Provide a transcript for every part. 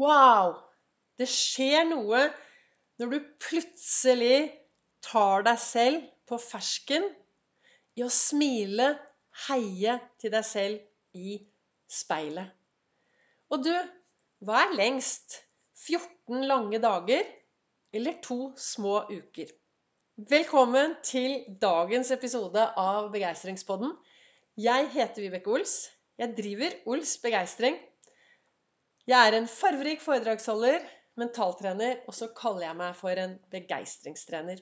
Wow! Det skjer noe når du plutselig tar deg selv på fersken i å smile, heie til deg selv i speilet. Og du, hva er lengst? 14 lange dager eller to små uker? Velkommen til dagens episode av Begeistringspodden. Jeg heter Vibeke Ols. Jeg driver Ols Begeistring. Jeg er en farverik foredragsholder, mentaltrener, og så kaller jeg meg for en begeistringstrener.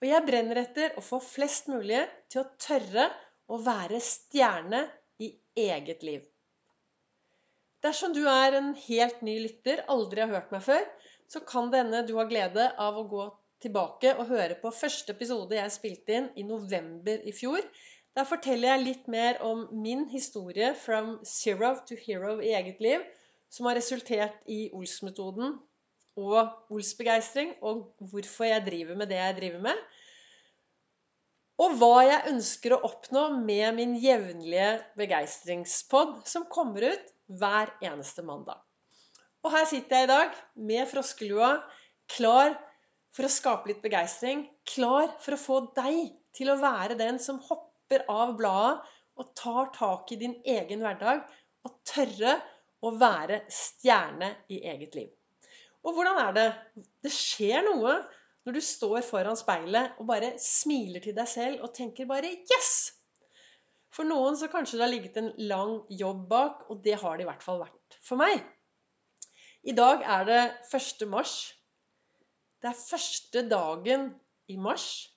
Og jeg brenner etter å få flest mulig til å tørre å være stjerne i eget liv. Dersom du er en helt ny lytter, aldri har hørt meg før, så kan det hende du har glede av å gå tilbake og høre på første episode jeg spilte inn i november i fjor. Der forteller jeg litt mer om min historie from zero to hero i eget liv, som har resultert i Ols-metoden og Ols-begeistring, og hvorfor jeg driver med det jeg driver med. Og hva jeg ønsker å oppnå med min jevnlige begeistringspod, som kommer ut hver eneste mandag. Og her sitter jeg i dag med froskelua, klar for å skape litt begeistring. Klar for å få deg til å være den som hopper av bladet og tar tak i din egen hverdag og tørre å være stjerne i eget liv. Og hvordan er det? Det skjer noe når du står foran speilet og bare smiler til deg selv og tenker bare 'yes'. For noen så kanskje det har ligget en lang jobb bak, og det har det i hvert fall vært for meg. I dag er det 1. mars. Det er første dagen i mars.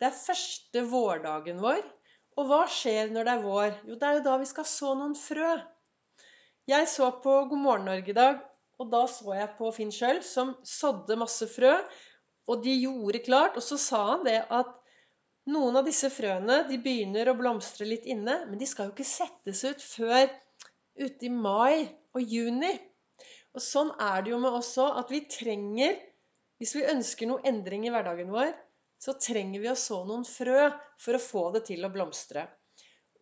Det er første vårdagen vår. Og hva skjer når det er vår? Jo, det er jo da vi skal så noen frø. Jeg så på God morgen Norge i dag, og da så jeg på Finn Schjøll som sådde masse frø. Og de gjorde klart. Og så sa han det at noen av disse frøene de begynner å blomstre litt inne, men de skal jo ikke settes ut før ute i mai og juni. Og sånn er det jo med oss òg, at vi trenger Hvis vi ønsker noe endring i hverdagen vår, så trenger vi å så noen frø for å få det til å blomstre.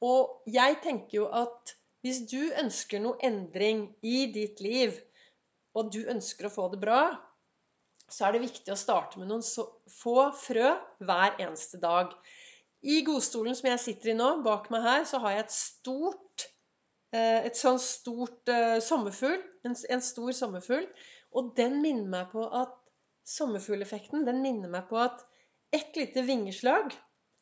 Og jeg tenker jo at hvis du ønsker noe endring i ditt liv, og du ønsker å få det bra, så er det viktig å starte med noen få frø hver eneste dag. I godstolen som jeg sitter i nå, bak meg her, så har jeg et stort Eh, et sånn stort uh, sommerfugl. En, stor sommerfugl. Og den minner meg på at sommerfugleffekten den minner meg på at ett lite vingeslag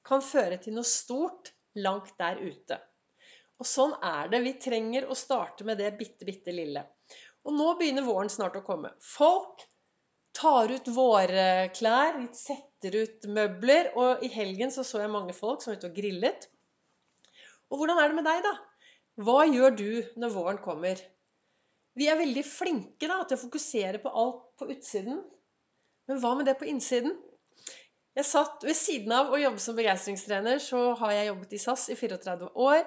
kan føre til noe stort langt der ute. Og sånn er det. Vi trenger å starte med det bitte, bitte lille. Og nå begynner våren snart å komme. Folk tar ut vårklær, setter ut møbler. Og i helgen så, så jeg mange folk som var ute og grillet. Og hvordan er det med deg, da? Hva gjør du når våren kommer? Vi er veldig flinke da, til å fokusere på alt på utsiden. Men hva med det på innsiden? Jeg satt Ved siden av å jobbe som begeistringstrener, så har jeg jobbet i SAS i 34 år.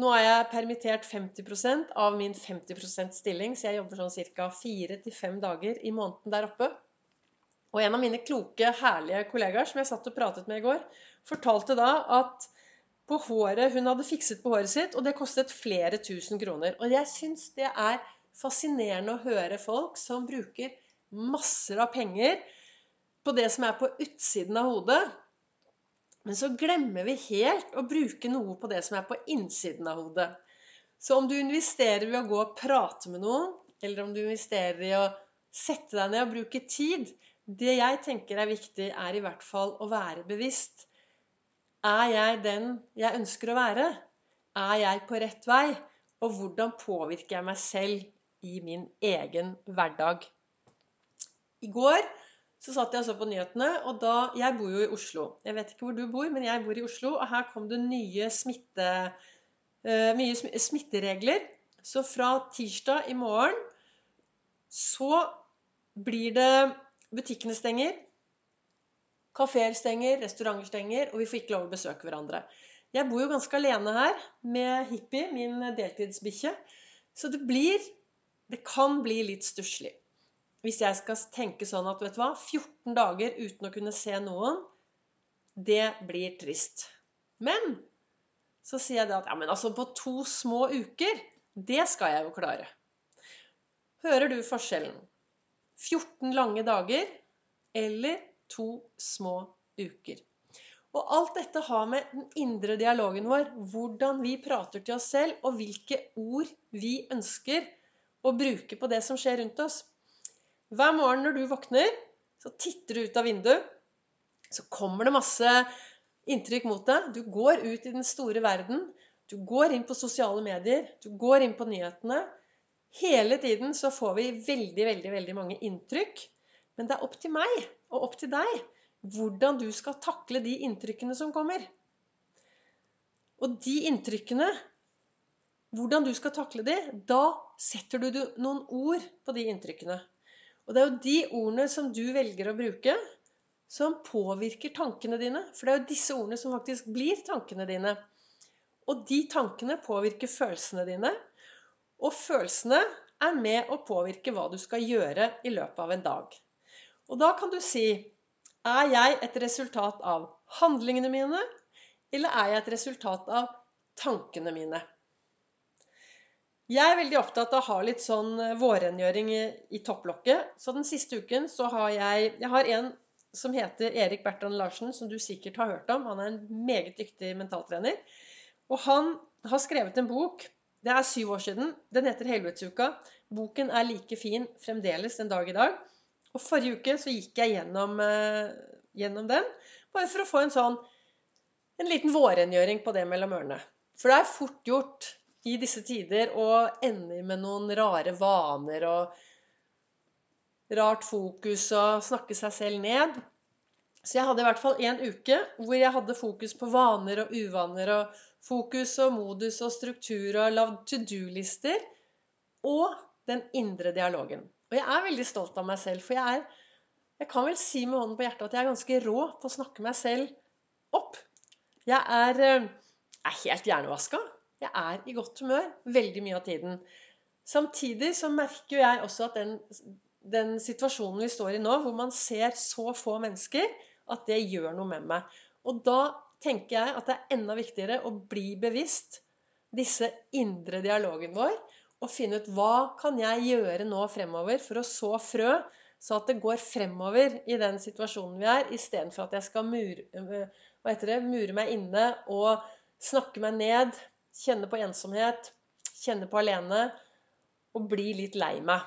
Nå er jeg permittert 50% av min 50% stilling, så jeg jobber sånn ca. 4-5 dager i måneden der oppe. Og en av mine kloke, herlige kollegaer som jeg satt og pratet med i går, fortalte da at på håret hun hadde fikset på håret sitt, og det kostet flere tusen kroner. Og jeg syns det er fascinerende å høre folk som bruker masser av penger på det som er på utsiden av hodet. Men så glemmer vi helt å bruke noe på det som er på innsiden av hodet. Så om du investerer ved å gå og prate med noen, eller om du investerer i å sette deg ned og bruke tid Det jeg tenker er viktig, er i hvert fall å være bevisst. Er jeg den jeg ønsker å være? Er jeg på rett vei? Og hvordan påvirker jeg meg selv i min egen hverdag? I går så satt jeg og så på nyhetene, og da Jeg bor jo i Oslo. Jeg vet ikke hvor du bor, men jeg bor i Oslo, og her kom det nye smitte, uh, mye smitteregler. Så fra tirsdag i morgen så blir det Butikkene stenger. Kafeer stenger, restauranter stenger, og vi får ikke lov å besøke hverandre. Jeg bor jo ganske alene her med Hippie, min deltidsbikkje. Så det blir Det kan bli litt stusslig. Hvis jeg skal tenke sånn at vet du hva, 14 dager uten å kunne se noen, det blir trist. Men så sier jeg det at ja, men altså på to små uker, det skal jeg jo klare. Hører du forskjellen? 14 lange dager eller to små uker? Og alt dette har med den indre dialogen vår, hvordan vi prater til oss selv, og hvilke ord vi ønsker å bruke på det som skjer rundt oss. Hver morgen når du våkner, så titter du ut av vinduet. Så kommer det masse inntrykk mot deg. Du går ut i den store verden. Du går inn på sosiale medier. Du går inn på nyhetene. Hele tiden så får vi veldig, veldig, veldig mange inntrykk. Men det er opp til meg og opp til deg hvordan du skal takle de inntrykkene som kommer. Og de inntrykkene, hvordan du skal takle de, da setter du noen ord på de inntrykkene. Og det er jo de ordene som du velger å bruke, som påvirker tankene dine. For det er jo disse ordene som faktisk blir tankene dine. Og de tankene påvirker følelsene dine. Og følelsene er med å påvirke hva du skal gjøre i løpet av en dag. Og da kan du si er jeg et resultat av handlingene mine, eller er jeg et resultat av tankene mine? Jeg er veldig opptatt av å ha litt sånn eh, vårrengjøring i, i topplokket. Så den siste uken så har jeg Jeg har en som heter Erik Bertrand Larsen, som du sikkert har hørt om. Han er en meget dyktig mentaltrener. Og han har skrevet en bok. Det er syv år siden. Den heter Helvetsuka. Boken er like fin fremdeles en dag i dag. Og forrige uke så gikk jeg gjennom, eh, gjennom den, bare for å få en sånn en liten vårrengjøring på det mellom ørene. For det er fort gjort i disse tider og ender med noen rare vaner og rart fokus og snakke seg selv ned. Så jeg hadde i hvert fall en uke hvor jeg hadde fokus på vaner og uvaner og fokus og modus og struktur og lagd to do-lister og den indre dialogen. Og jeg er veldig stolt av meg selv, for jeg er Jeg kan vel si med hånden på hjertet at jeg er ganske rå på å snakke meg selv opp. Jeg er, eh, er helt hjernevaska. Jeg er i godt humør veldig mye av tiden. Samtidig så merker jeg også at den, den situasjonen vi står i nå, hvor man ser så få mennesker, at det gjør noe med meg. Og da tenker jeg at det er enda viktigere å bli bevisst disse indre dialogen vår og finne ut hva kan jeg gjøre nå fremover for å så frø, så at det går fremover i den situasjonen vi er, istedenfor at jeg skal mure, øh, det, mure meg inne og snakke meg ned, kjenne på ensomhet, kjenne på alene og bli litt lei meg.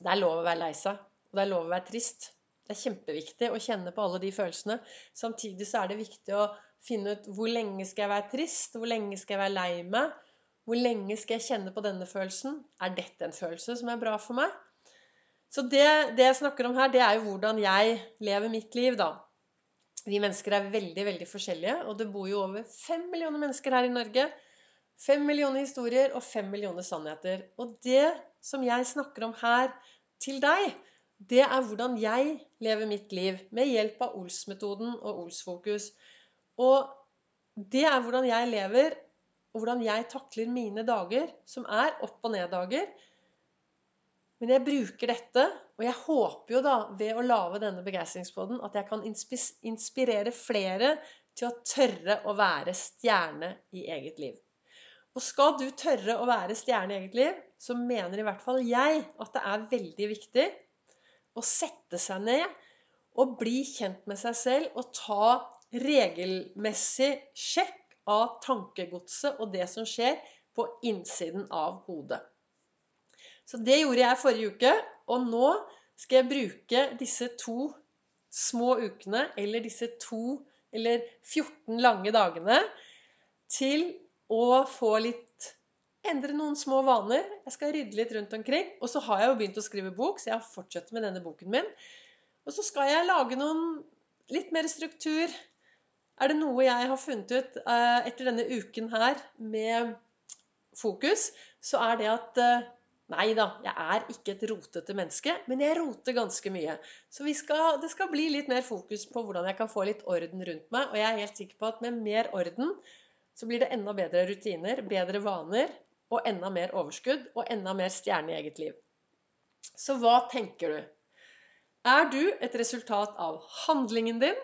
Det er lov å være lei seg, og det er lov å være trist. Det er kjempeviktig å kjenne på alle de følelsene. Samtidig så er det viktig å finne ut hvor lenge skal jeg være trist, hvor lenge skal jeg være lei meg, hvor lenge skal jeg kjenne på denne følelsen? Er dette en følelse som er bra for meg? Så det, det, jeg snakker om her, det er jo hvordan jeg lever mitt liv, da. Vi mennesker er veldig, veldig forskjellige, og det bor jo over fem millioner mennesker her i Norge. Fem millioner historier og fem millioner sannheter. Og det som jeg snakker om her til deg, det er hvordan jeg lever mitt liv med hjelp av Ols-metoden og Ols-fokus. Og det er hvordan jeg lever og hvordan jeg takler mine dager, som er opp- og ned-dager. Men jeg bruker dette, og jeg håper jo da ved å lage denne begeistringspodden at jeg kan inspirere flere til å tørre å være stjerne i eget liv. Og skal du tørre å være stjerne i eget liv, så mener i hvert fall jeg at det er veldig viktig å sette seg ned og bli kjent med seg selv og ta regelmessig sjekk av tankegodset og det som skjer på innsiden av hodet. Så det gjorde jeg forrige uke, og nå skal jeg bruke disse to små ukene, eller disse to eller 14 lange dagene, til å få litt Endre noen små vaner. Jeg skal rydde litt rundt omkring. Og så har jeg jo begynt å skrive bok, så jeg fortsetter med denne boken min. Og så skal jeg lage noen litt mer struktur er det noe jeg har funnet ut eh, etter denne uken her med fokus, så er det at eh, Nei da, jeg er ikke et rotete menneske, men jeg roter ganske mye. Så skal, det skal bli litt mer fokus på hvordan jeg kan få litt orden rundt meg. Og jeg er helt sikker på at med mer orden så blir det enda bedre rutiner, bedre vaner og enda mer overskudd og enda mer stjerne i eget liv. Så hva tenker du? Er du et resultat av handlingen din,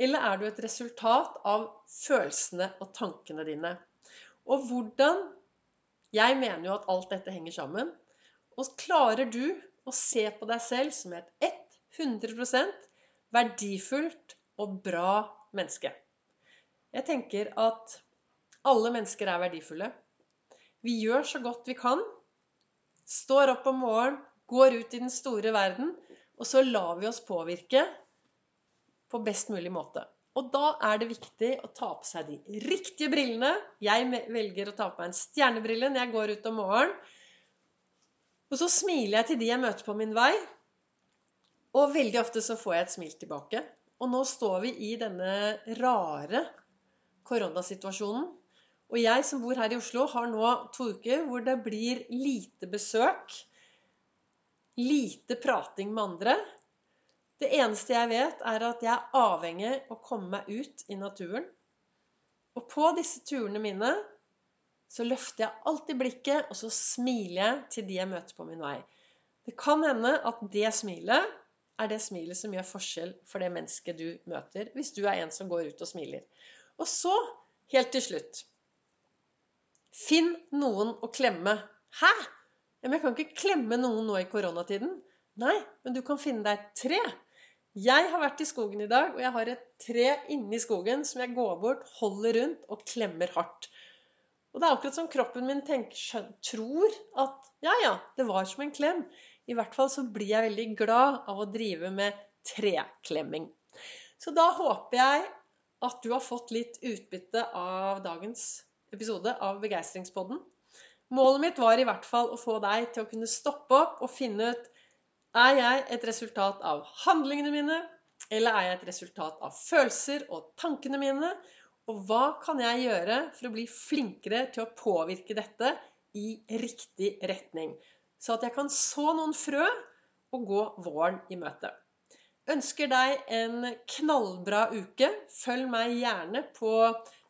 eller er du et resultat av følelsene og tankene dine? Og hvordan Jeg mener jo at alt dette henger sammen. Og klarer du å se på deg selv som et 100% verdifullt og bra menneske? Jeg tenker at alle mennesker er verdifulle. Vi gjør så godt vi kan. Står opp om morgenen, går ut i den store verden, og så lar vi oss påvirke på best mulig måte. Og da er det viktig å ta på seg de riktige brillene. Jeg velger å ta på meg en stjernebrille når jeg går ut om morgenen. Og så smiler jeg til de jeg møter på min vei. Og veldig ofte så får jeg et smil tilbake. Og nå står vi i denne rare koronasituasjonen. Og jeg som bor her i Oslo, har nå to uker hvor det blir lite besøk. Lite prating med andre. Det eneste jeg vet, er at jeg er avhengig av å komme meg ut i naturen. Og på disse turene mine så løfter jeg alltid blikket, og så smiler jeg til de jeg møter på min vei. Det kan hende at det smilet er det smilet som gjør forskjell for det mennesket du møter, hvis du er en som går ut og smiler. Og så, helt til slutt Finn noen å klemme. Hæ? Men jeg kan ikke klemme noen nå i koronatiden. Nei, men du kan finne deg tre. Jeg har vært i skogen i dag, og jeg har et tre inni skogen som jeg går bort, holder rundt og klemmer hardt. Og det er akkurat som kroppen min tenker, tror at ja, ja, det var som en klem. I hvert fall så blir jeg veldig glad av å drive med treklemming. Så da håper jeg at du har fått litt utbytte av dagens episode av Begeistringspodden. Målet mitt var i hvert fall å få deg til å kunne stoppe opp og finne ut er jeg et resultat av handlingene mine, eller er jeg et resultat av følelser og tankene mine? Og hva kan jeg gjøre for å bli flinkere til å påvirke dette i riktig retning? Så at jeg kan så noen frø og gå våren i møte. Ønsker deg en knallbra uke. Følg meg gjerne på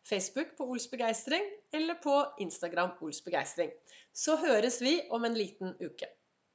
Facebook på Ols begeistring eller på Instagram Ols begeistring. Så høres vi om en liten uke.